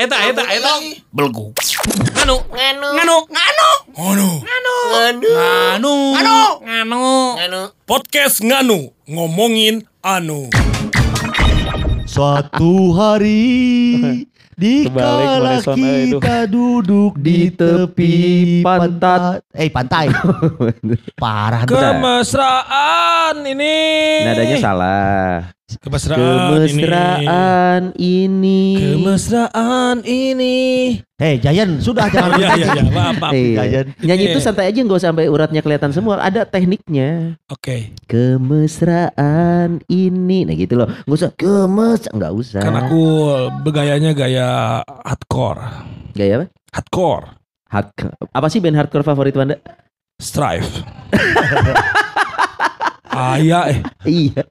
eta eta eta belgu. Nganu, nganu, nganu, nganu, nganu, nganu, nganu, nganu, nganu. Podcast nganu ngomongin anu. Suatu hari di kala eh, kita duduk di tepi pantai. Eh pantai. Parah. Kemesraan ini. Nadanya salah. Kemesraan, Kemesraan ini. Kemesraan ini. Hei Jayan sudah jangan Iya iya iya, maaf maaf. Iya. Jajan. Nyanyi itu Iya. santai aja nggak sampai uratnya kelihatan semua. Ada tekniknya. Oke. Kemesraan ini. Nah gitu loh. Nggak usah kemes. Nggak usah. Kan aku bergayanya gaya hardcore. Gaya apa? Hardcore. Hard. Apa sih band hardcore favorit Wanda? Strive. Ayah eh. Iya.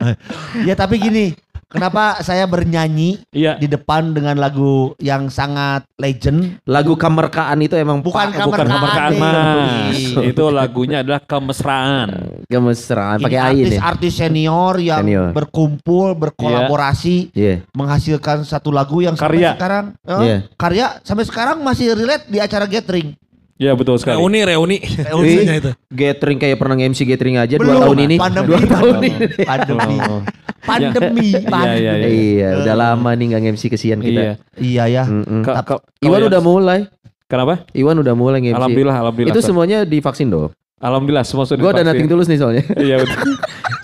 Ya tapi gini, kenapa saya bernyanyi Iya. di depan dengan lagu yang sangat legend? Lagu kemerkaan itu emang Bukan pa- kemerkaan, kemerkaan nih. mas. itu lagunya adalah kemesraan. Kemesraan pakai ya. artis-artis senior yang Senior. berkumpul, berkolaborasi, Iya. menghasilkan satu lagu yang sampai Karya. sekarang eh, Iya. karya sampai sekarang masih relate di acara gathering. Ya betul sekali. Reuni reuni. Reuninya itu. Gathering kayak pernah nge-MC gathering aja Belum, dua tahun ini. pandemi, Dua tahun pandemi, ini. pandemi, Oh. pandemi, Iya, pandemi. iya, Iya, udah lama nih nggak nge-MC kesian Iya. kita. Iya ya. Mm-mm. Ka- ka- Iwan kalau udah mulai. Kenapa? Iwan udah mulai nge-MC. Alhamdulillah, alhamdulillah. Itu semuanya divaksin dong. Alhamdulillah semua sudah Gue ada divaksin. nating tulus nih soalnya. Iya betul.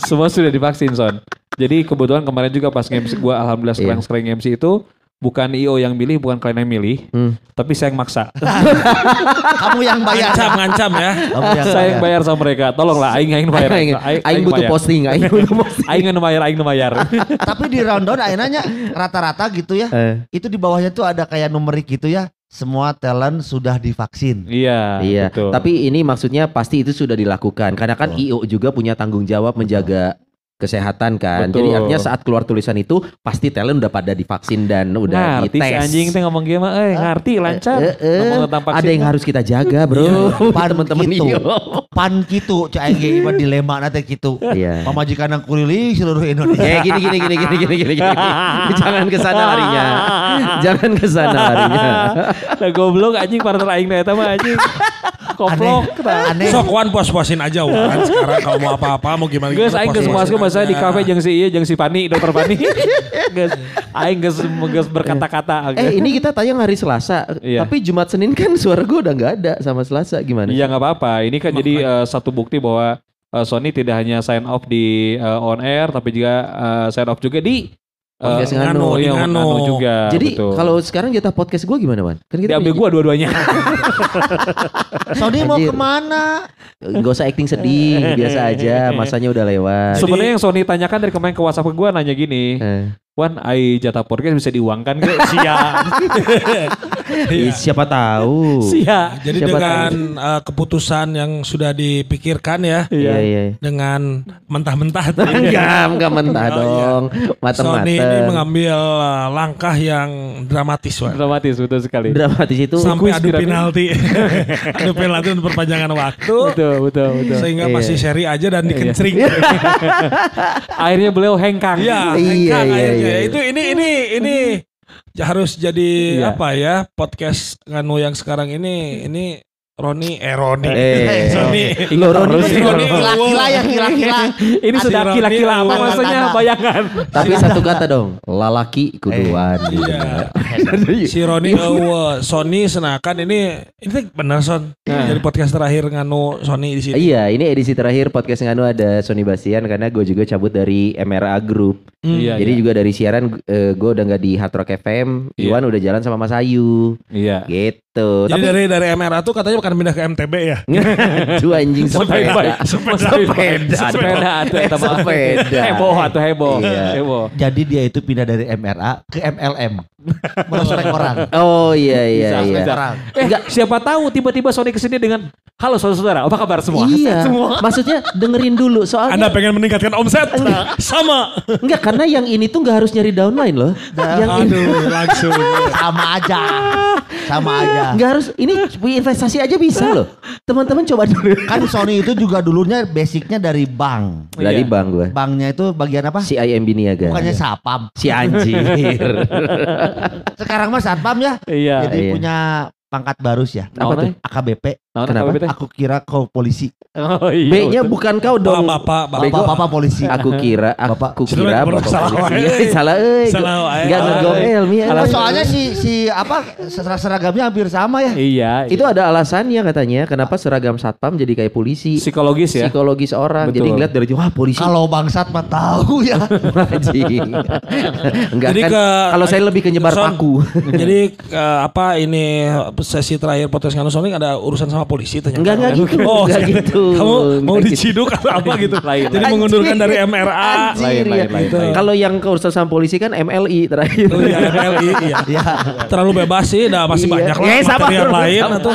semua sudah divaksin Son. Jadi kebetulan kemarin juga pas nge-MC gua alhamdulillah Iya. sekarang nge-MC itu bukan IO yang milih, bukan kalian yang milih, Hmm. tapi saya yang maksa. Kamu yang bayar. Ngancam ngancam ya. Kamu yang saya yang bayar sama mereka. Tolonglah aing aing bayar. Aing, aing butuh bayar. posting, aing butuh posting. Aing nu bayar, aing nu bayar. Tapi di rundown ayo nanya rata-rata gitu ya. Eh, Itu di bawahnya tuh ada kayak numerik gitu ya. Semua talent sudah divaksin. iya, iya, betul. tapi ini maksudnya pasti itu sudah dilakukan karena kan IO juga punya tanggung jawab menjaga kesehatan kan. Jadi Betul. artinya saat keluar tulisan itu pasti talent udah pada divaksin dan udah ngerti si dites. anjing teh ngomong gimana? Eh, ngerti lancar. Eh, eh, Ngomong tentang vaksin. ada yang harus kita jaga, Bro. Pan Teman-teman gitu. IO. Pan gitu, cak aing mah dilema nanti gitu. Iya. Pamajikan yang kuriling seluruh Indonesia. Eh gini gini gini gini gini gini gini. Jangan ke sana larinya. Jangan ke sana larinya. Lah goblok anjing partner aing eta mah anjing. Koplok. tah. Aneh. Sok wan puas-puasin aja wan sekarang kalau mau apa-apa mau gimana Geus aing geus muaskeun masa di kafe jeung si ieu jeung si Pani, dokter Pani. Geus aing geus geus berkata-kata. Eh ini kita tayang hari Selasa, Iya. tapi Jumat Senin kan suara gue udah nggak ada sama Selasa gimana? Iya nggak apa-apa. Ini kan jadi eh, satu bukti bahwa eh, Sony tidak hanya sign off di eh, on air, tapi juga eh, sign off juga di Podcast eh, Nganu, di iya, Nganu. Nganu juga. Jadi kalau sekarang jatah podcast gue gimana, Wan? Kan kita diambil gua dua-duanya. Sony mau ke mana? Gak usah acting sedih, biasa aja. Masanya udah lewat. Sebenarnya yang Sony tanyakan dari kemarin ke WhatsApp gua nanya gini, Eh, Wan, ai jatah podcast bisa diuangkan gak? Siap. ih, siapa tahu. Siap. Jadi Siapa dengan eh, keputusan yang sudah dipikirkan ya Iya iya. dengan mentah-mentah Enggak, enggak mentah Oh, iya. dong. Sony ini mengambil eh, langkah yang dramatis Wan. Dramatis betul sekali. Dramatis itu Sampai adu penalti. adu penalti untuk perpanjangan waktu. betul, betul, betul. Sehingga Iya. masih seri aja dan dikencring. Akhirnya beliau hengkang. Iya, Iya, hengkang iya, akhirnya. iya. Itu ini ini ini harus jadi Iya. apa ya podcast nganu yang sekarang ini ini Roni eh Roni Eh, Sony Lo Roni Si Roni Kila-kila ya kila-kila. Ini sudah Roni kila-kila apa maksudnya bayangan. Tapi satu kata dong, lalaki kuduan. Iya. si Roni uh, Sony senakan ini ini benar Son jadi podcast terakhir nganu Sony di sini Iya, ini edisi terakhir podcast Nganu ada Sony Bastian karena gue juga cabut dari MRA Group. Iya, Jadi iya. juga dari siaran gue udah nggak di Hard Rock FM, Iya. Iwan udah jalan sama Mas Ayu. Iya. Gitu. jadi Tapi dari dari MRA tuh katanya akan pindah ke MTB ya. Itu anjing sepeda. Sepeda. Sepeda. Sepeda. Sepeda. Heboh atuh heboh. Iya. Heboh. Jadi dia itu pindah dari MRA ke MLM. Merosrek orang. Oh iya iya Bisa, iya. bisa. Orang. Eh, siapa tahu tiba-tiba Sony ke sini dengan Halo saudara-saudara, apa kabar semua? Iya. Semua. Maksudnya dengerin dulu Anda soalnya pengen meningkatkan omset? Sama. enggak karena yang ini tuh nggak harus nyari downline loh. yang ini Aduh, langsung. Sama aja. Sama aja. nggak harus ini investasi aja bisa loh. Teman-teman coba dulu. Kan Sony itu juga dulunya basicnya dari bank. Dari Iya. bang gue. Banknya itu bagian apa? Si IMB Niaga. Bukannya sapam. si anjir. Sekarang mah satpam ya. Iya. Jadi iya. punya pangkat baru sih ya. Apa tuh? AKBP. Nah, Kenapa? Aku kira kau polisi. Oh, iya, B-nya betul. bukan kau dong. Bapak, bapak, Bego. Bapak-bapak polisi. Aku kira, Bapak. aku kira Sebenarnya bapak salah polisi. Salah euy. Salah wae. Enggak ngegomel mi. Oh, soalnya si si apa ser- seragamnya hampir sama ya. Iya. itu ada alasannya katanya kenapa seragam satpam jadi kayak polisi. psikologis ya. Psikologis orang. Betul. Jadi ngeliat dari jauh, wah polisi. Kalau bangsat mah tahu ya. Anjing. Enggak Jadi kan. ke- Kalau saya lebih ke nyebar Son, paku. Jadi eh, apa ini sesi terakhir podcast Nganu Sonic ada urusan sama polisi ternyata. Enggak, enggak gitu. Oh, Enggak gitu. Kamu mau Enggak gitu. diciduk atau apa gitu? Lain, Jadi lain. mengundurkan dari MRA. Anjir, Lain, ya. lain, lain, lain. Kalau yang keurusan sama polisi kan MLI terakhir. Oh, iya, MLI, iya. Ya. Terlalu bebas sih, dah masih Iya. banyak lah Eh, sabar, materi yang lain atau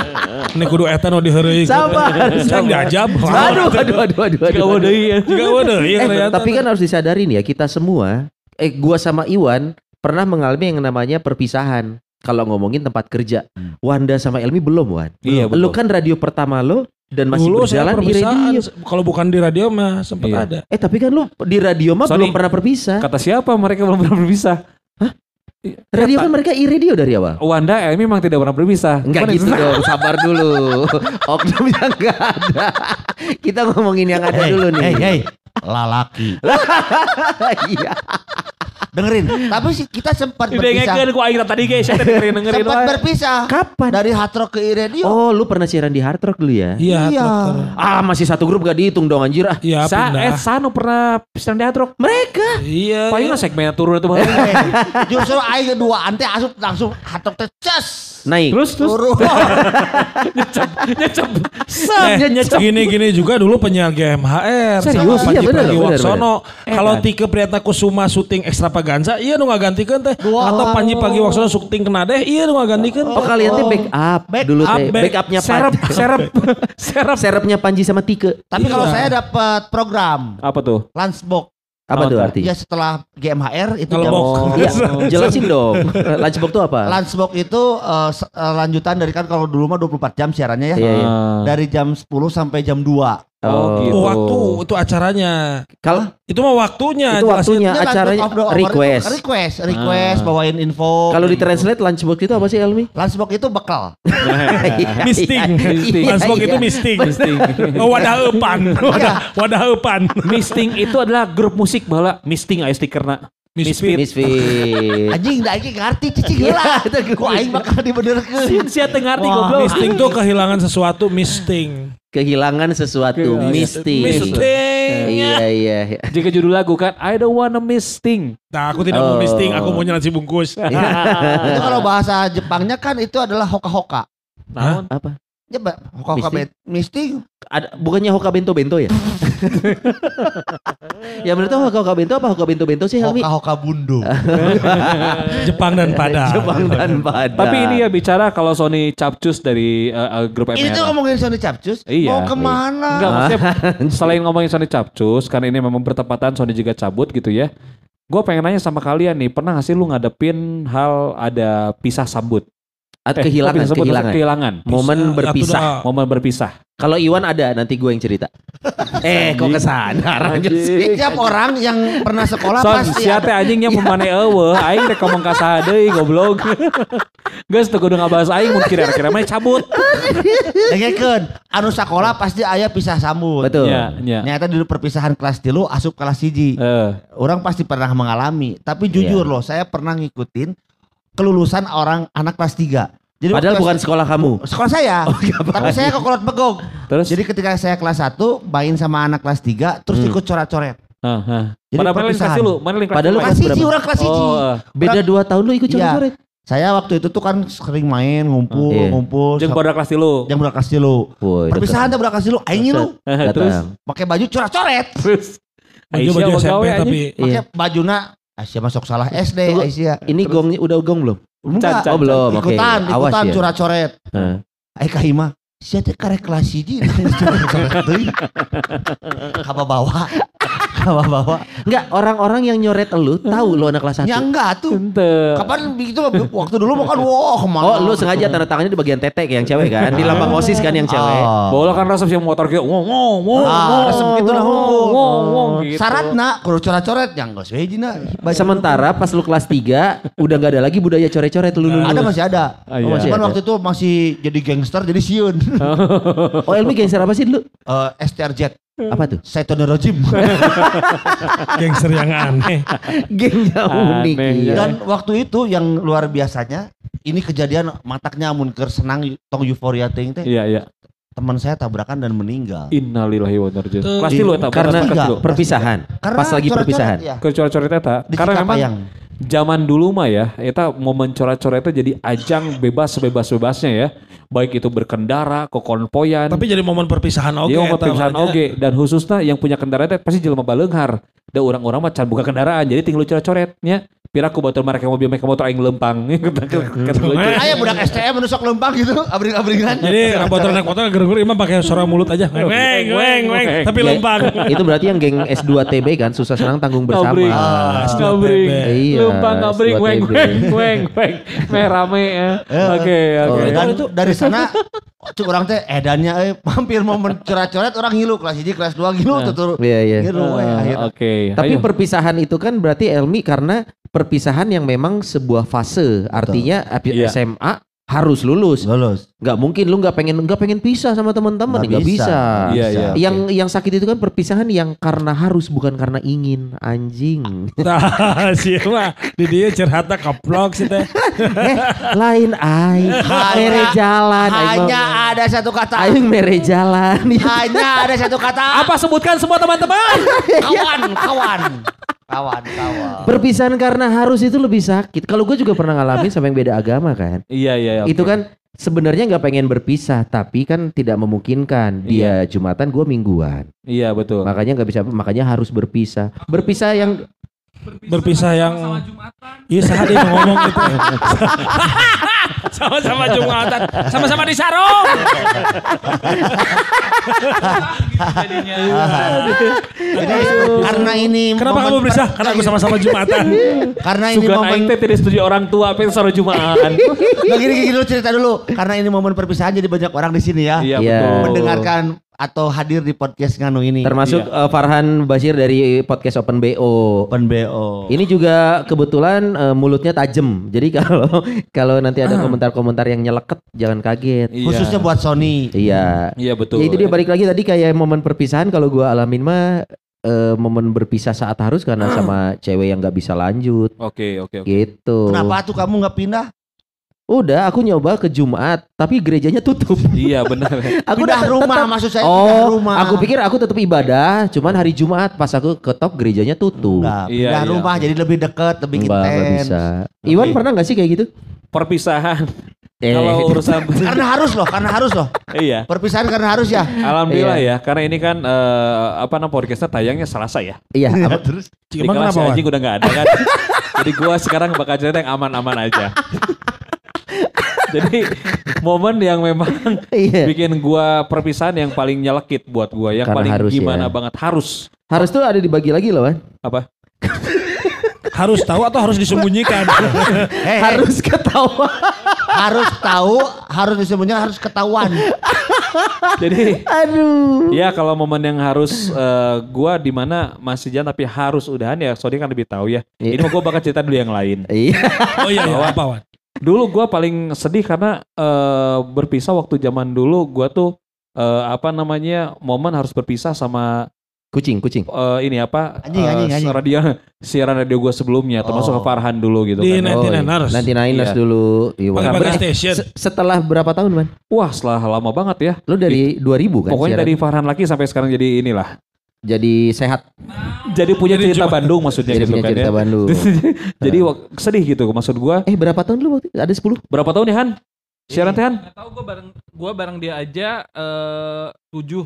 ini kudu eta nu diheureuy. Sabar, sabar. diajab. Aduh, aduh, aduh, aduh, iya. Iya Eh, ternyata. tapi kan harus disadarin ya kita semua, eh gua sama Iwan pernah mengalami yang namanya perpisahan. Kalau ngomongin tempat kerja, Wanda sama Elmi belum Wan. Iya, betul. Lu kan radio pertama lo dan masih saya berjalan di radio. Kalau bukan di radio mah sempat Iya. ada. Eh tapi kan lu di radio mah Sony. belum pernah berpisah. Kata siapa mereka belum pernah berpisah? Radio kan mereka i-radio dari awal. Wanda eh, memang tidak pernah berpisah. Enggak Mana gitu bisa? dong, sabar dulu. Oknum yang enggak ada. Kita ngomongin yang ada Hey, dulu nih. hey, hey. Lalaki. Iya. Dengerin. Tapi sih kita sempat Udah berpisah. ngekeun ku aing tadi guys, saya dengerin dengerin Sempat berpisah. Kapan? Dari hard rock ke radio. Oh, lu pernah siaran di Hard Rock dulu ya? Iya. Iya. Ah, masih satu grup gak dihitung dong anjir ah. Iya, Sa eh pindah. Sano pernah pisan di Hard Rock. Mereka. Iya. Paling iya. segmen turun itu bang. Eh, Justru aing kedua ante asup langsung hard rock teh ces. Naik. Terus terus Turun. nyecep nyecep. Eh, gini-gini juga dulu penyiar GMHR. Serius? sama Iya, Panji Pragiwaksono. bener. Kalau Tike Priyatna Kusuma syuting extravaganza, iya nu ngagantikeun teh. Atau Panji Pragiwaksono syuting Kenadeh, iya nu ngagantikeun. Oh kalian tuh back up Back dulu teh. back- Backupnya Serep Panji. serep serep. Serepnya Panji sama Tike. Tapi kalau Iya. saya dapat program Apa tuh? Lunchbox. Apa tuh artinya? Ya setelah GMHR itu Kalau jam- box. Oh. Iya, jelasin dong. Lunchbox tuh apa? Lunchbox itu eh, lanjutan dari kan kalau dulu mah 24 jam siarannya ya. Iya, iya. Ah. Dari jam 10 sampai jam 2. Oh, gitu. Oh, waktu itu acaranya. Kalau Itu mah waktunya. itu waktunya acaranya lunchbox request. Request, request, Ah. bawain info. Kalau di gitu. translate lunchbox itu apa sih Elmi? Lunchbox itu bekal. Iya, Misting. Misting. Lunchbox iya. itu misting. Misting. Oh, wadah eupan. Wadah, wadah eupan. Misting itu adalah grup musik bala. Misting aya stikerna. Misfit. Misfit. Anjing da aing ngarti cicing heula. Ku aing bakal dibenerkeun. Sia teu ngarti Wah, goblok. Misting tuh kehilangan sesuatu, misting. Kehilangan sesuatu, misting. Misting. Iya, iya. iya. Jika judul lagu kan I don't wanna misting. Nah, aku tidak mau Oh. misting, aku mau nasi bungkus. Itu kalau bahasa Jepangnya kan itu adalah hoka-hoka. Naon? Apa? Ya, Mbak, bet- misting. Ada bukannya Hoka Bento Bento ya? ya menurut Hoka Hoka Bento apa Hoka Bento Bento sih Helmi? Hoka-hoka bundo. Jepang dan Padang. Jepang dan Padang. Tapi ini ya bicara kalau Sony Capcus dari eh, grup Ini tuh MR. ngomongin Sony Capcus. Iya. Mau ke mana? Enggak maksudnya selain ngomongin Sony Capcus karena ini memang bertepatan Sony juga cabut gitu ya. Gue pengen nanya sama kalian nih, pernah gak sih lu ngadepin hal ada pisah sambut? Atau Eh, kehilangan, sambut, kehilangan. kehilangan. Momen Bisa, berpisah. dah. Momen berpisah. Kalau Iwan ada, nanti gue yang cerita. eh, kok ke sana sih? Setiap orang yang pernah sekolah Son, pasti sia teh ada. anjing nya pemane eueuh, aing rek ngomong ka saha deui goblok. Geus teu kudu ngabahas aing mun kira-kira mah cabut. Dengekeun, anu sekolah pasti aya pisah sambut. Betul. Nya, nya. Nyata di perpisahan kelas tilu asup kelas hiji. Eh, Orang pasti pernah mengalami. Tapi jujur Iya. loh, saya pernah ngikutin kelulusan orang anak kelas 3. Jadi Padahal bukan kelas- sekolah kamu. sekolah saya. tapi saya ke Kolot Begog. terus Jadi ketika saya kelas 1 main sama anak kelas 3 terus Hmm. ikut coret-coret. Heeh, heeh. Jadi Pada kelas perpisahan. dulu? Mana kelas Padahal lu Kelas berapa? hiji orang kelas hiji. Oh, eh. Beda dua tahun lu ikut Iya. coret-coret. Saya waktu itu tuh kan sering main ngumpul Iya. ngumpul. Sa- pada kelas tilu. yang berangkat lu. Woi, Perpisahan tuh berangkat lu. Aing ngilu. Terus. Pakai baju coret-coret. terus Baju Aisyah baju SMP tapi Pakai Iya. bajuna Aisyah masuk salah SD Tunggu. Aisyah. Ini gong udah gong belum? Enggak. Oh belum, oke. Ikutan, Awas ikutan ya. coret-coret. Heeh. Aing kahima. Sia teh karek kelas hiji bawa. Kaba bawa. Enggak, orang-orang yang nyoret elu tahu lu anak kelas 1. Ya enggak tuh. Ente. Kapan begitu waktu dulu mah kan wah ke mana. Oh, lu sengaja tanda tangannya di bagian tete kayak yang cewek kan? Di lambang OSIS kan yang cewek. Ah. Bola kan resep yang motor kayak ngong ngong ngong. Ah, resep gitu lah, ngong ngong. gitu. Syaratna kudu coret-coret yang geus we hijina. Sementara pas lu kelas 3 udah nggak ada lagi budaya coret-coret lu lulus. Ada masih ada. Oh, masih Ada. waktu itu masih jadi gangster jadi siun. Oh, Elmi gangster apa sih dulu? STRJ Apa tuh? Saitonirojim. gangster yang aneh. Geng yang unik. Aneh, iya. Dan waktu itu yang luar biasanya ini kejadian mataknya amun keur senang tong euforia ting teh. Iya iya. Teman saya tabrakan dan meninggal. Innalillahi wa inna ilaihi raji'un. Tuh. Kelas tilu eta. Karena perpisahan. Karena Pas lagi perpisahan. ya. Ke coret-coret eta. Di Karena memang. Zaman dulu mah ya, eta momen coret-coret itu jadi ajang bebas sebebas-bebasnya ya. Baik itu berkendara, kekonvoyan, Tapi jadi momen perpisahan oke. Mau eta perpisahan makanya. oge dan khususnya yang punya kendaraan teh pasti jelema baleunghar. Da orang-orang mah can buka kendaraan jadi tinggal coret-coretnya. Pira ku batur mereka mobil mereka motor aing lempang. Kata lucu. Aya budak STM menusuk lempang gitu, abring-abringan. Jadi motor naik motor gerung-gerung imah pakai suara mulut aja. Weng weng weng tapi lempang. Itu berarti yang geng S2 TB kan susah senang tanggung bersama. Ngabring. Ah, Ngabring. Iya, Lempang ngabring S2 weng weng weng weng. Meh rame ya. Oke oke. Dan itu dari sana cuk orang teh edannya eh hampir mau mencoret-coret orang ngilu kelas 1 kelas 2 ngilu tuh. Iya, iya. Ah, akhirnya. Oke. Tapi Ayo. perpisahan itu kan berarti Elmi karena perpisahan yang memang sebuah fase. Artinya api- Iya. SMA harus lulus. Lulus. Nggak mungkin lu nggak pengen nggak pengen pisah sama teman-teman, Nggak nggak bisa. bisa. Iya, iya. Yang yang sakit itu kan perpisahan yang karena harus bukan karena ingin anjing. Tah sih mah di dia curhatnya keplok sih teh. eh, lain aing mere jalan Hanya ada satu kata. aing mere jalan. Hanya ada satu kata. Apa sebutkan semua teman-teman? Kawan, kawan. Kawan, kawan. Perpisahan karena harus itu lebih sakit. Kalau gue juga pernah ngalamin sama yang beda agama kan. Iya iya. oke. Itu kan sebenarnya nggak pengen berpisah, tapi kan tidak memungkinkan. Dia Jumatan, gue mingguan. Iya betul. Makanya nggak bisa, makanya harus berpisah. Berpisah yang Berpisah yang Iya sah dia ngomong gitu. Sama-sama Jumatan. Sama-sama di sarung. Jadi karena ini Kenapa kamu berpisah? Karena aku sama-sama Jumatan. Karena ini Sugan momen aing teh tidak setuju orang tua apa sarung jumaan. Nah, gini, gini dulu cerita dulu. Karena ini momen perpisahan jadi banyak orang di sini ya. Iya Iya. betul. Mendengarkan atau hadir di podcast Nganu ini. termasuk eh, Farhan Basir dari podcast Open BO. Open BO. Ini juga kebetulan eh, mulutnya tajam. Jadi kalau kalau nanti ada komentar-komentar yang nyeleket jangan kaget. Iya. Khususnya buat Sony. Iya. Iya betul. Ya itu dia balik lagi tadi kayak momen perpisahan kalau gua alamin mah eh, momen berpisah saat harus karena sama cewek yang nggak bisa lanjut Oke oke oke. gitu. Kenapa tuh kamu nggak pindah? Udah aku nyoba ke Jumat tapi gerejanya tutup. Iya benar. Aku udah rumah tetap- maksud saya Oh, rumah. aku pikir aku tetap ibadah, cuman hari Jumat pas aku ketok gerejanya tutup. Enggak, Iya, pindah iya. rumah jadi lebih dekat, lebih Enggak, intens. bisa. Iwan Oke. pernah nggak sih kayak gitu? Perpisahan. Eh, Kalau urusan Karena harus loh, karena harus loh. iya. Perpisahan karena harus ya. Alhamdulillah ya, karena ini kan eh, apa namanya podcastnya tayangnya Selasa ya. iya, apa- Terus kelas kenapa, anjing udah nggak ada kan. Jadi gua sekarang bakal cerita yang aman-aman aja. Jadi momen yang memang iya. bikin gua perpisahan yang paling nyelekit buat gua, yang Karena paling harus gimana ya. banget harus Harus tuh ada dibagi lagi loh, Wan. apa? Harus tahu atau harus disembunyikan? eh, Harus ketawa. harus tahu, harus disembunyikan, harus ketahuan. Jadi Aduh. ya kalau momen yang harus eh, gua di mana masih jalan tapi harus udahan ya, Sodi kan lebih tahu ya. Iya. Ini mah gua bakal cerita dulu yang lain. Iya. Oh iya, iya. apa Wan? Dulu gua paling sedih karena eh, berpisah waktu zaman dulu gua tuh eh, apa namanya momen harus berpisah sama Kucing, kucing. eh, ini apa Anjing, eh, anjing, anjing. radio siaran radio gue sebelumnya termasuk Oh. ke Farhan dulu gitu Di kan. Nanti iya. harus. Nanti Niners Iya. dulu. Iya, Eh, station. se- setelah berapa tahun, Man? Wah setelah lama banget ya. Lu dari 2000 kan? Pokoknya siaran? dari Farhan lagi sampai sekarang jadi inilah jadi sehat. Jadi punya cerita Bandung maksudnya Jadi gitu punya kan cerita ya. Bandung. Jadi wak- sedih gitu maksud gua. Eh berapa tahun lu waktu itu? Ada 10? Berapa tahun ya Han? Siaran teh Han? Nggak tahu gue bareng gue bareng dia aja eh tujuh.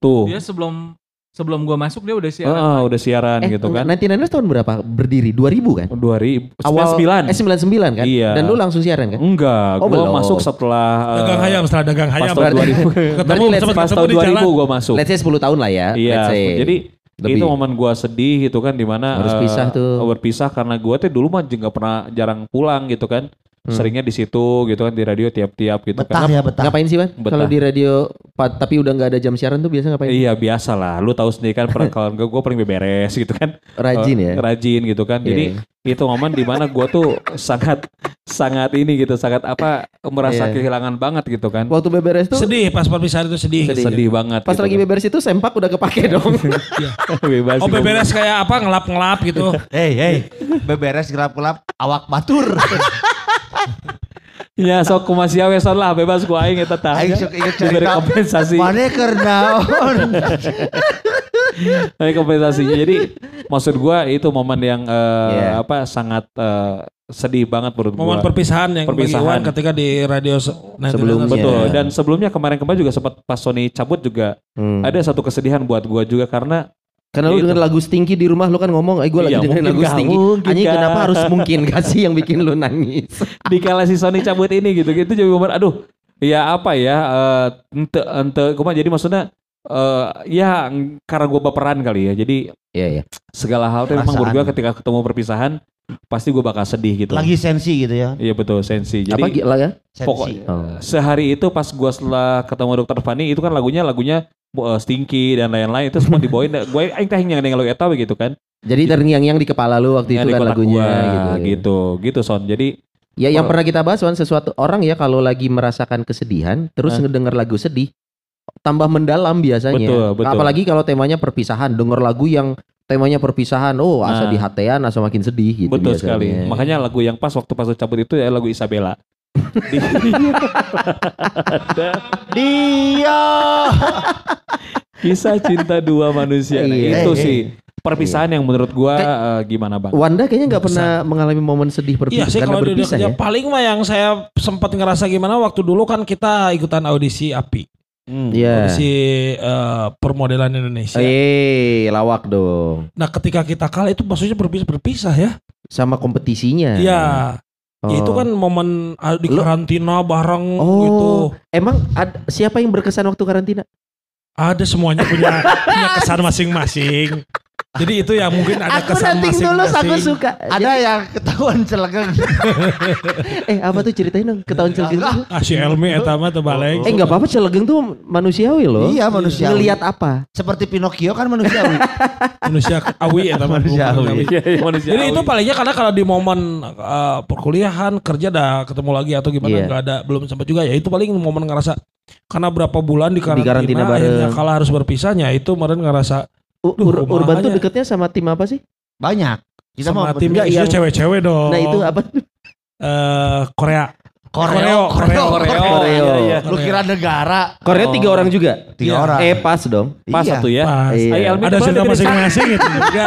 Tuh. Dia sebelum sebelum gue masuk dia udah siaran. Ah, udah siaran Eh, gitu kan. 99 tahun berapa berdiri? 2000 kan? 2000 Awal 99. Eh 99 kan? Iya. Dan lu langsung siaran kan? Enggak, Oh, gua belum. masuk setelah eh, Dagang hayam setelah dagang pas hayam. tahun 2000. Ketemu sempat pas tahun di jalan. 2000 gua masuk. Let's say 10 tahun lah ya. Iya, let's say. jadi Lebih. itu momen gua sedih gitu kan di mana Harus eh, pisah tuh. berpisah karena gua tuh dulu mah nggak pernah jarang pulang gitu kan. Hmm. Seringnya di situ gitu kan di radio tiap-tiap gitu Betah kan. ya betah. Ngapain sih, Ban? Betah. Kalau di radio tapi udah nggak ada jam siaran tuh biasa ngapain? Iya biasa lah, lu tahu sendiri kan kalau gue gue paling beberes gitu kan, Rajin Eh, ya. rajin gitu kan. Iya, Jadi iya. itu momen di mana gue tuh sangat sangat ini gitu, sangat apa merasa Iya. kehilangan banget gitu kan. Waktu beberes tuh Sedih pas perpisahan itu sedih. Sedih. Sedih banget. pas gitu lagi kan. beberes itu sempak udah kepake dong. bebas. Oh beberes kayak apa ngelap-ngelap gitu. Hei hei, beberes gelap-gelap awak batur. Ya sok kumaha sia we son lah bebas ku aing eta tah. Aing sok inget cerita. kompensasi. Mana kernaon? Diberi kompensasinya. Jadi maksud gua itu momen yang eh, Iya. apa sangat eh, sedih banget menurut Momen gua. perpisahan yang Perpisahan. Iwan ketika di radio se- Sebelumnya. Betul. Iya. Dan sebelumnya kemarin-kemarin juga sempat pas Sony cabut juga Hmm. ada satu kesedihan buat gua juga karena Karena lu Itu. denger lagu Stinky di rumah lu kan ngomong, eh gue lagi Iya, dengerin lagu Stinky. Anjing kenapa harus mungkin kasih yang bikin lu nangis? di kala si Sony cabut ini gitu gitu jadi momen aduh ya apa ya eh, ente ente kumaha jadi maksudnya eh ya karena gua baperan kali ya jadi Iya iya. segala hal tuh memang gua ketika ketemu perpisahan pasti gua bakal sedih gitu Lagi sensi gitu ya. iya betul sensi jadi Apa gila ya? Sensi. pokok Oh. sehari itu pas gua setelah ketemu dokter Fani itu kan lagunya lagunya eh, Stinky dan lain-lain itu semua dibawain gue aing teh yang lagu eta we gitu kan Jadi terngiang-ngiang di kepala lu waktu itu kan lagunya gua, gitu. gitu gitu son jadi Ya yang Oh. pernah kita bahas Wan, sesuatu orang ya kalau lagi merasakan kesedihan terus Hah? ngedenger lagu sedih tambah mendalam biasanya. Betul, betul. Apalagi kalau temanya perpisahan, denger lagu yang temanya perpisahan, oh asa Nah. di hatean, asa makin sedih gitu Betul biasanya. sekali. Makanya lagu yang pas waktu pas cabut itu ya lagu Isabella. Di- Dia. Kisah cinta dua manusia. Nah, Iya. itu Eh, eh. sih perpisahan yang menurut gua Kayak- eh, gimana bang? Wanda kayaknya nggak pernah mengalami momen sedih Iya perpisahan sih karena kalau berpisah ya. paling mah yang saya sempat ngerasa gimana waktu dulu kan kita ikutan audisi API. Hmm. Iya. Audisi eh, permodelan Indonesia. Eh, lawak dong. Nah ketika kita kalah itu maksudnya berpisah, berpisah ya. Sama kompetisinya. Iya. Oh. Ya, itu kan momen ah, di karantina bareng Oh. gitu. Emang ad- siapa yang berkesan waktu karantina? Ada semuanya punya punya kesan masing-masing. Jadi itu ya mungkin ada kesan masing-masing. suka. Ada yang ketahuan celegeng. Eh apa tuh ceritain dong ketahuan celegeng tuh? Ah si Elmi eta mah teu balik. Eh nggak apa-apa celegeng tuh manusiawi loh. Iya manusia. Ngelihat apa? Seperti Pinocchio kan manusiawi. manusia awi eta mah. Manusiawi. Iya, iya, manusia. Jadi itu palingnya karena kalau di momen eh, perkuliahan kerja dah ketemu lagi atau gimana Iya. nggak ada belum sempat juga ya itu paling momen ngerasa karena berapa bulan di karantina, karantina bareng. akhirnya kalau harus berpisahnya itu kemarin ngerasa U- Duh, Ur- Urban tuh deketnya sama tim apa sih? Banyak. Kita sama mau timnya Enggak, isinya yang- cewek-cewek dong. Nah itu apa? eh Korea. Koreo, Koreo, koreo, Koreo. Iya, iya. Lu kira negara? Korea tiga orang juga. Tiga Iya. orang. Eh pas dong. Pas Iya. satu ya. Pas. Iya. Ada cerita masing-masing itu juga.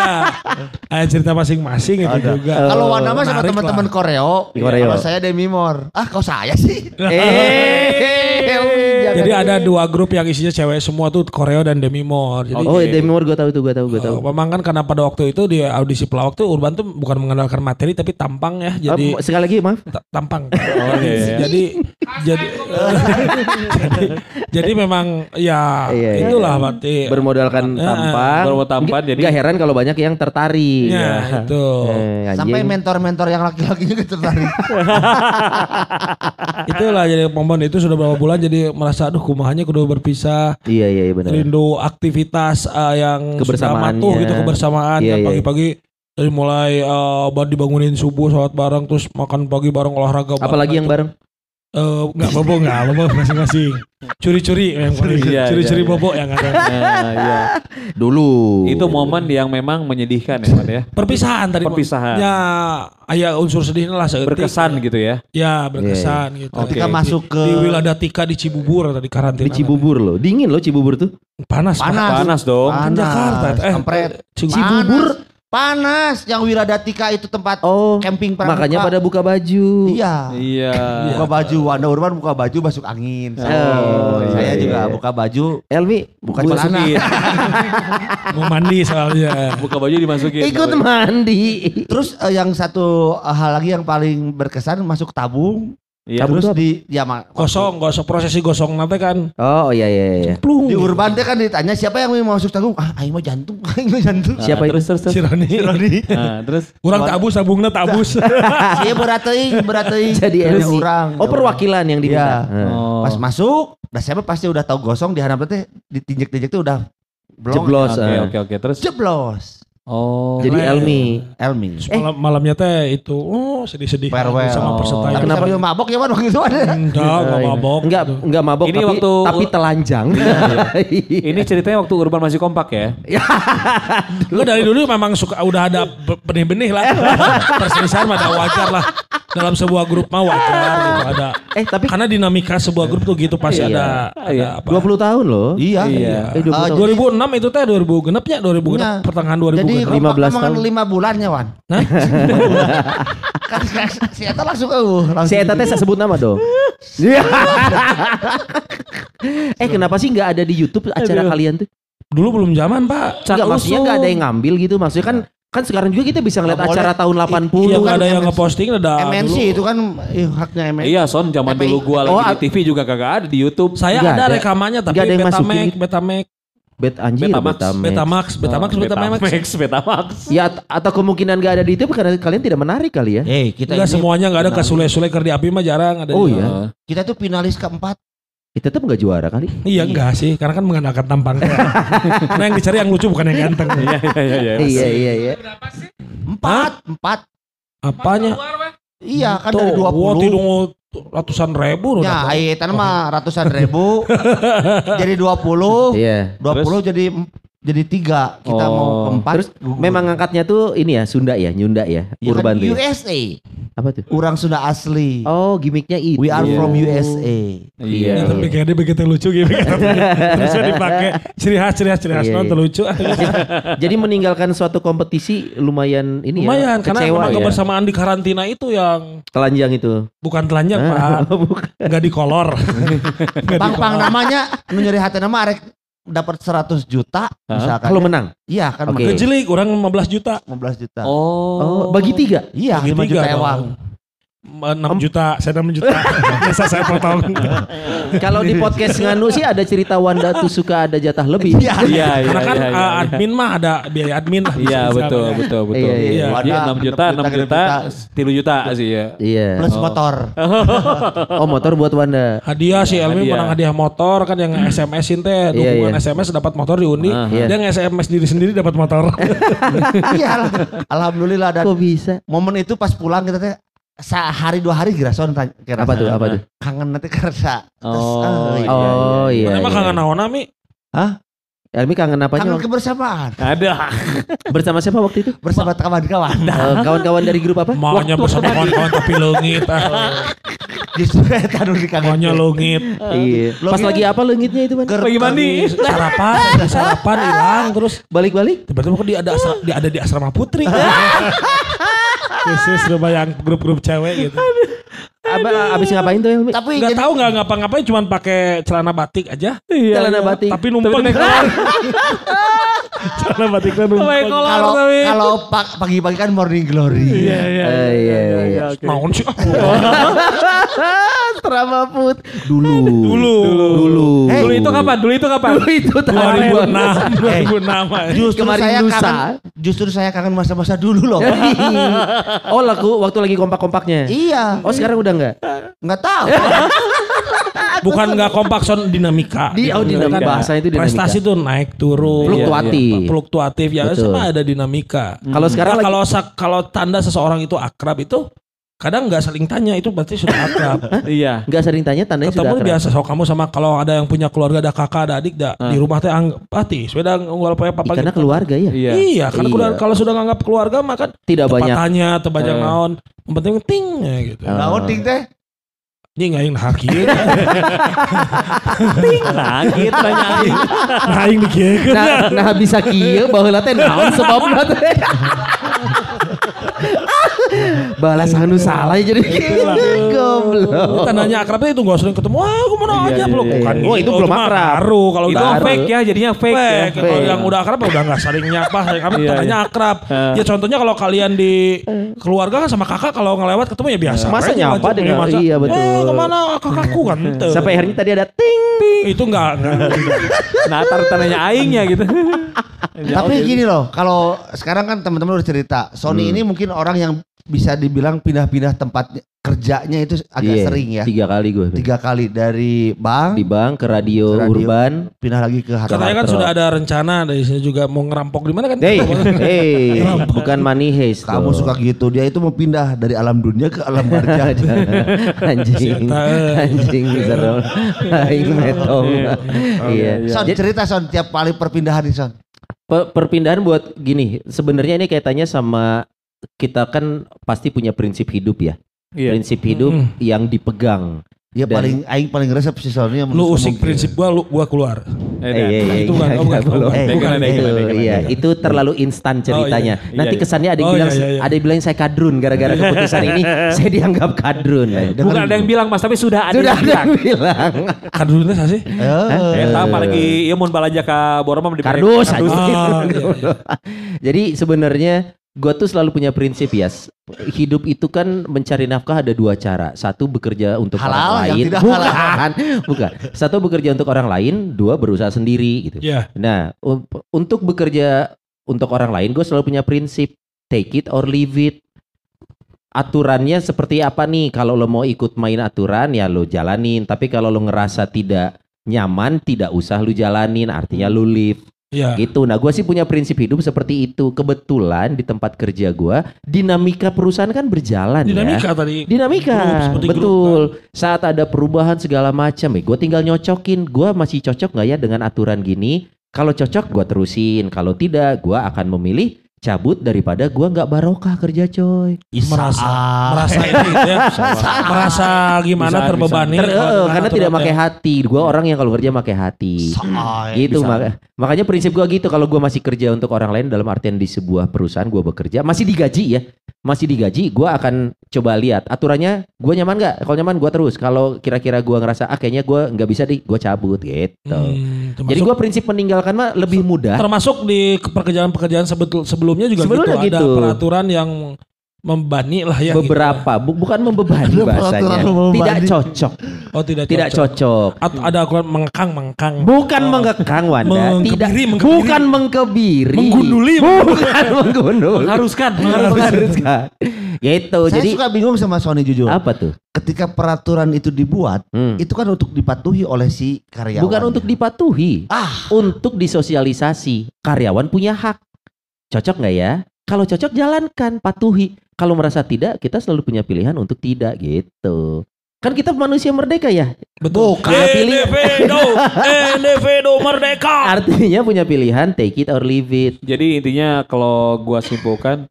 Ada cerita masing-masing itu juga. Kalau Oh, Wanda mah sama teman-teman lah. Koreo. Koreo. Kalau saya Demi Moore. Ah, kau saya sih. Eh. Jadi ada dua grup yang isinya cewek semua tuh Koreo dan Demi Moore. Jadi Oh Demi Moore gue tahu tuh gue tahu gue tahu. Eh, memang kan karena pada waktu itu di audisi pelawak tuh Urban tuh bukan mengandalkan materi tapi tampang ya. Jadi Oh, sekali lagi maaf. ta- tampang. Oh, iya, iya. jadi jadi jadi jadi memang ya Iya, iya. itulah berarti Bermodalkan Ya. tampang. Bermodal tampan, jadi- Gak heran kalau banyak yang tertarik. ya itu. Eh. Sampai mentor-mentor yang laki-lakinya gitu tertarik. Itulah jadi momen itu sudah berapa bulan jadi merasa aduh kumahanya kudu berpisah. Iya iya iya, benar. Rindu aktivitas eh, yang sudah Kebersamaannya. matuh gitu kebersamaan Iya, kan iya. pagi-pagi dari mulai eh, baru dibangunin subuh sholat bareng terus makan pagi bareng olahraga bareng. Apalagi yang bareng? Eh, nggak bobo nggak bobo masing-masing Curi-curi yang paling Iya, curi-curi iya, iya. bobo yang ada. Nah, iya. Dulu. Itu momen yang memang menyedihkan ya, Man ya. Perpisahan tadi. Perpisahan. Ya, ayah unsur sedihnya lah seetik. Berkesan gitu ya. Ya, berkesan gitu. Oke. Ketika masuk ke Di Wiladatika di Cibubur tadi karantina. di Cibubur loh. Dingin loh Cibubur tuh. Panas. Pak. Panas. Panas dong. Kan Jakarta. Eh, kampret. Cibubur. Panas. Yang Wiradatika itu tempat Oh, camping pramuka. makanya pada buka baju. Iya. Iya. Buka baju, Wanda Urban buka baju masuk angin. Oh, saya iya, juga iya. buka baju Elmi buka bu- celana. Mau mandi soalnya. Buka baju dimasukin. ikut mandi. Terus eh, yang satu eh, hal lagi yang paling berkesan masuk tabung. Iya. Terus di ya mak- Gosong, gosong prosesi gosong nanti kan. Oh iya iya iya. Plung. Di Urban teh kan ditanya siapa yang mau masuk tabung? Ah, aing mau jantung, aing mau jantung. Siapa itu? terus terus terus. Si Roni. Nah, terus Kurang tabus, tabungnya tabus. Iya berat teuing, berat teuing. Jadi Terus MC. orang. Oh perwakilan yang diminta. Iya. Heeh. Oh. Pas masuk, udah siapa pasti udah tahu gosong di hadapan teh ditinjek-tinjek tuh udah blong. Jeblos. Oke oke oke terus. Jeblos. Oh. Jadi Keren. Elmi. Elmi. Terus malam, malamnya teh itu, oh sedih-sedih Farewell. sama Oh. peserta. Tapi Kenapa? sambil mabok ya man waktu itu ada. Enggak, enggak mabok. Enggak gitu. enggak mabok Ini tapi waktu- tapi telanjang. Ini ceritanya waktu Urban masih kompak ya. Gue dari dulu memang suka udah ada be- benih-benih lah. Perselisihan mah ada wajar lah. Dalam sebuah grup mah wajar gitu ada. eh tapi Karena dinamika sebuah grup tuh gitu pasti Iya. ada, ada Iya. apa. 20 tahun loh. Iya. Iya. Eh, 20 Ah, tahun. 2006 itu teh 2000 genepnya 2000 genep Iya. pertengahan Jadi 2000 genep. 15 15 tahun. lima bulannya Wan. Hah? kan si Eta langsung uh, langsung. Si Eta teh saya sebut nama dong. Iya. eh kenapa sih nggak ada di YouTube acara Aduh. kalian tuh? Dulu belum zaman, Pak. Enggak maksudnya nggak ada yang ngambil gitu. Maksudnya kan kan sekarang juga kita bisa ngeliat Nggak acara boleh. tahun 80 Iya, kan ada yang MNC. ngeposting ada MNC dulu. itu kan eh, haknya MNC. Iya Son zaman dulu gua lagi Oh, di TV juga kagak ada di YouTube. Saya Nggak ada, ada. rekamannya tapi Nggak ada yang masukin Betamax, gitu. Betamax, Bet anjir Betamax. Betamax. Betamax, Betamax, Oh, Betamax. Betamax, Betamax. Ya at- atau kemungkinan nggak ada di YouTube karena kalian tidak menarik kali ya. Eh, kita Enggak ini semuanya enggak ada ke. Sule-Sule Kerdi Api mah jarang ada. Oh iya. Kita tuh finalis keempat. Itu tetap nggak juara kali. Iya enggak sih, karena kan mengandalkan tampang. karena yang dicari yang lucu bukan yang ganteng. Iya iya iya. iya. Iya iya iya. Empat, empat. Apanya? Iya kan Tuh, dari wah, 20. tidak mau ratusan ribu. Ya, udah. ayo tan mah ratusan ribu. jadi 20. Iya. 20 jadi jadi tiga. Kita Oh. mau keempat. Terus memang ngangkatnya tuh ini ya Sunda ya, Nyunda ya, Ya kan urban ya. USA. Apa tuh? Orang Sunda asli. Oh, gimmicknya itu. We are Iya. from USA. Iya. Ya, tapi kayaknya begitu lucu gitu. Terus dipakai ciri khas, ciri khas, ciri khas. Iya, Iya, iya. lucu. Jadi meninggalkan suatu kompetisi lumayan ini Lumayan, ya. karena kecewa memang ya. kebersamaan di karantina itu yang Telanjang itu. bukan telanjang, Pak. Oh, bukan. Enggak di kolor. Pang pang namanya nu nyeri hati nama arek dapat 100 juta misalkan. Kalau menang. Iya kan Oke. menang Kejelik, orang 15 juta. 15 juta. Oh. Oh, bagi tiga. Iya, Bagi 5 tiga juta dong. ewang. 6 juta, saya 6 juta. Biasa saya potong. Kalau di podcast nganu sih ada cerita Wanda tuh suka ada jatah lebih. Iya. Iya iya. Karena kan iya, uh, iya, iya. admin mah ada biaya admin lah. Iya betul di sana. betul betul. Iya, iya. Iya. Jadi Wadah, 6 juta, 6 genep juta, juta. 3 juta sih ya. Iya. Plus Oh. motor. Oh, motor buat Wanda. Hadiah si Elmi pernah hadiah motor kan yang SMS-in teh Iya, dukungan iya. SMS dapat motor diundi. Ah, iya. Dia nge-SMS diri sendiri dapat motor. Iya. Alhamdulillah dan Kok bisa? momen itu pas pulang kita teh sehari dua hari gerason tanya kira Apa tuh? Apa tuh? kangen nanti kerasa terus Oh, eh, iya. Oh iya. Emang iya. kangen naon Mi? Elmi kangen apanya? kangen kebersamaan Ada. Bersama siapa waktu itu? bersama kawan-kawan Eh, Kawan-kawan dari grup apa? Maunya bersama kawan-kawan tapi leungit. ah. justru eta nu dikangen Maunya leungit. Iya. Pas lagi apa lengitnya itu, Man? Ger- Lagi mandi. Sarapan, sarapan hilang terus Balik-balik? tiba-tiba kok dia ada dia ada di asrama putri. Khusus rumah yang grup-grup cewek gitu. Apa abis ngapain tuh Elmi? tapi Gak jadi tahu nggak ngapa-ngapain cuman pakai celana batik aja. Iya. Celana batik. Tapi numpang kolor. celana batiknya numpang. kalau kalau pa- pagi-pagi kan morning glory Iya iya. Eh, iya iya. Naon sih? Drama put. Dulu. Dulu. Dulu. Eh, Dulu itu kapan? Dulu itu kapan? Dulu itu tahun 2006, 2006. aja. justru Kemarin saya lusa. kangen justru saya kangen masa-masa dulu loh oh laku waktu lagi kompak-kompaknya. iya Oh sekarang udah enggak? nggak tahu Bukan nggak kompak son dinamika. Di oh dinamika. Kan Bahasa itu dinamika. Prestasi tuh naik turun. Fluktuatif. Iya, Fluktuatif ya Betul. sama ada dinamika. Kalau sekarang Nah, kalau kalau tanda seseorang itu akrab itu kadang nggak saling tanya itu berarti sudah akrab. Iya. Nggak sering tanya tandanya sudah Ketemu akrab. biasa so kamu sama kalau ada yang punya keluarga ada kakak ada adik dah Ah. di rumah teh anggap pati unggal poe papa Ih, karena gitu. keluarga ya. Iya. Iya, karena Iya. kalau sudah nganggap keluarga maka Tidak banyak. tanya atau banyak Eh. naon. Yang penting ting ya gitu. Oh. Naon ting teh? Ini nggak yang haki. Nah, gitu nanya aing. Nah, yang dikiekeun. Nah, nah bisa kieu baheula teh naon sebabna teh. Balas anu salah jadi goblok. Tandanya akrabnya itu nggak sering ketemu. Wah, aku mana Iya, aja iya, belum iya. bukan. Oh, itu belum akrab. Baru kalau Itu fake ya, jadinya fake, ya. Fake. Kalau yang udah akrab udah nggak saling nyapa, saling apa, Iya, tandanya iya. akrab. Eh. Ya contohnya kalau kalian di keluarga kan sama kakak kalau ngelewat ketemu ya biasa. Masa nyapa dengan- masa, iya, betul. Eh ke mana kakakku kan. Sampai akhirnya tadi ada ting. itu enggak. Nah, tar tandanya aingnya gitu. Tapi gini loh, kalau sekarang kan teman-teman udah cerita, Sony Hmm. ini mungkin orang yang bisa dibilang pindah-pindah tempat kerjanya itu agak Iya, sering ya. Tiga kali gue. Tiga kali dari bank Di bank ke radio, Ke radio. urban. pindah lagi ke Harta. Katanya kan sudah ada rencana dari sini juga mau ngerampok di mana kan? Hey, hey, bukan money heist. Kamu suka gitu, dia itu mau pindah dari alam dunia ke alam barja. anjing, Siapa? anjing serem, aing metong. Iya. Son Jadi, cerita Son tiap kali perpindahan nih Son. pe- perpindahan buat gini, sebenarnya ini kaitannya sama kita kan pasti punya prinsip hidup ya. Iya. Prinsip hidup Mm. yang dipegang. Dia Dan- paling aing paling resep si Sony yang Lu usik prinsip gua, lu gua keluar. Eh, Eh, eh, eh, itu bukan, iya, oh, bukan, eh, Itu, bukan, bukan, itu, bukan, bukan, iya, itu terlalu instan ceritanya. iya. Nanti Iya, iya. kesannya ada yang Oh, bilang, iya, iya, iya. ada yang bilang saya kadrun gara-gara keputusan ini. saya dianggap kadrun. Bukan ada yang bilang Mas, tapi sudah ada Sudah yang ada bilang. yang bilang. Kadrunnya sih sih? Eh, Eta apalagi ieu mun balaja ka Boroma di Kardus aja. Iya, Jadi sebenarnya gue tuh selalu punya prinsip ya. Hidup itu kan mencari nafkah ada dua cara. Satu bekerja untuk Halal, orang yang lain. tidak bukan, bukan. Satu bekerja untuk orang lain, dua berusaha sendiri gitu. Iya. Nah, un- untuk bekerja untuk orang lain, gue selalu punya prinsip take it or leave it. Aturannya seperti apa nih? Kalau lo mau ikut main aturan ya lo jalanin. Tapi kalau lo ngerasa tidak nyaman, tidak usah lo jalanin. Artinya lo leave Iya. gitu. Nah, gue sih punya prinsip hidup seperti itu. Kebetulan di tempat kerja gue, dinamika perusahaan kan berjalan ya. Dinamika tadi. Dinamika, Grup, seperti grup, betul. Saat ada perubahan segala macam, ya gue tinggal nyocokin. Gue masih cocok nggak ya dengan aturan gini? Kalau cocok, gue terusin. Kalau tidak, gue akan memilih cabut daripada gue nggak barokah kerja coy. merasa Ah. merasa ini gitu ya. merasa gimana Bisa, terbebani Ter- kalau eh, dengan karena tidak pakai hati. Gue orang yang kalau kerja pakai hati. Say, gitu bisa. maka- makanya prinsip gua gitu kalau gua masih kerja untuk orang lain dalam artian di sebuah perusahaan gua bekerja masih digaji ya masih digaji gua akan coba lihat. Aturannya gua nyaman nggak? Kalau nyaman gua terus. Kalau kira-kira gua ngerasa ah kayaknya gua nggak bisa deh gua cabut gitu. Hmm, termasuk, jadi gua prinsip meninggalkan mah lebih mudah. termasuk di pekerjaan-pekerjaan sebetul- sebelumnya juga Sebelumnya gitu, ada gitu. peraturan yang membani lah ya. beberapa bu- bukan membebani bahasanya membebani. tidak cocok Gitu. Oh tidak tidak cocok At- ada aturan mengkang mengkang. Bukan mengekang Wanda, Mengkebiri, tidak mengkebiri. bukan mengkebiri, Menggunduli. bukan menggunduli, Mengharuskan, mengharuskan. Gitu. Saya Jadi suka bingung sama Sony jujur. apa tuh? Ketika peraturan itu dibuat, Hmm. itu kan untuk dipatuhi oleh si karyawan. Bukan untuk dipatuhi, Ah, untuk disosialisasi. Karyawan punya hak. Cocok nggak ya? Kalau cocok jalankan, patuhi. Kalau merasa tidak, kita selalu punya pilihan untuk tidak gitu. Kan kita manusia merdeka ya. Betul. Bukan. Pilih- Individu, individu merdeka. Artinya punya pilihan take it or leave it. Jadi intinya kalau gua simpulkan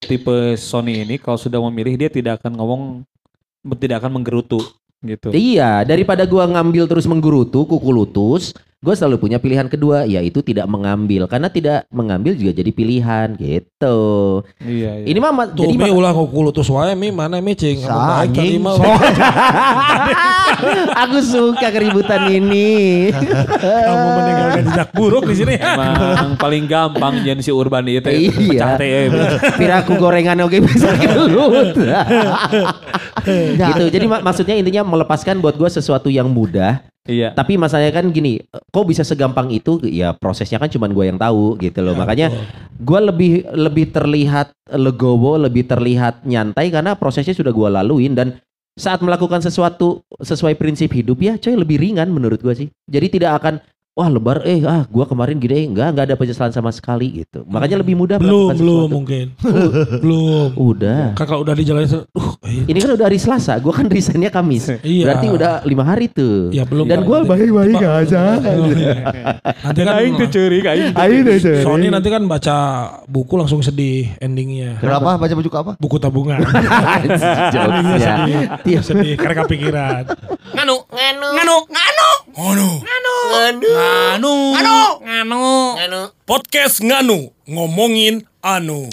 tipe Sony ini kalau sudah memilih dia tidak akan ngomong tidak akan menggerutu gitu. Iya, daripada gua ngambil terus menggerutu kuku lutus, gua selalu punya pilihan kedua yaitu tidak mengambil karena tidak mengambil juga jadi pilihan gitu. Iya, iya. Ini mah ma- Tuh jadi mi ulah kuku lutus wae mi mana mi cing. Anjing. aku suka keributan ini. Kamu meninggalkan jejak buruk di sini. Emang paling gampang jadi si Urban itu Iya. pecah teh. eh. Piraku gorengan oke bisa gelut. Ya, gitu. Jadi mak- maksudnya intinya melepaskan buat gua sesuatu yang mudah. Iya. Tapi masalahnya kan gini, kok bisa segampang itu? Ya prosesnya kan cuman gua yang tahu gitu loh. Makanya gua lebih lebih terlihat legowo, lebih terlihat nyantai karena prosesnya sudah gua laluin dan saat melakukan sesuatu sesuai prinsip hidup ya, coy lebih ringan menurut gua sih. Jadi tidak akan wah lebar eh ah gua kemarin gini eh, enggak enggak ada penyesalan sama sekali gitu. Makanya lebih mudah Belum, belum sesuatu. mungkin. belum. Udah. Kalau udah dijalanin tuh, uh, iya. Ini kan udah hari Selasa, gua kan resignnya Kamis. Iya. Berarti udah lima hari tuh. Ya, belum. Dan gua baik-baik aja. Nanti kan curi aing. Sony nanti kan baca buku langsung sedih endingnya. Kenapa? Baca buku apa? Buku tabungan. Jokesnya. Tiap sedih karena kepikiran. Nganu, nganu, nganu, nganu, Ngono. nganu, nganu, nganu, nganu, nganu. Podcast Nganu ngomongin anu.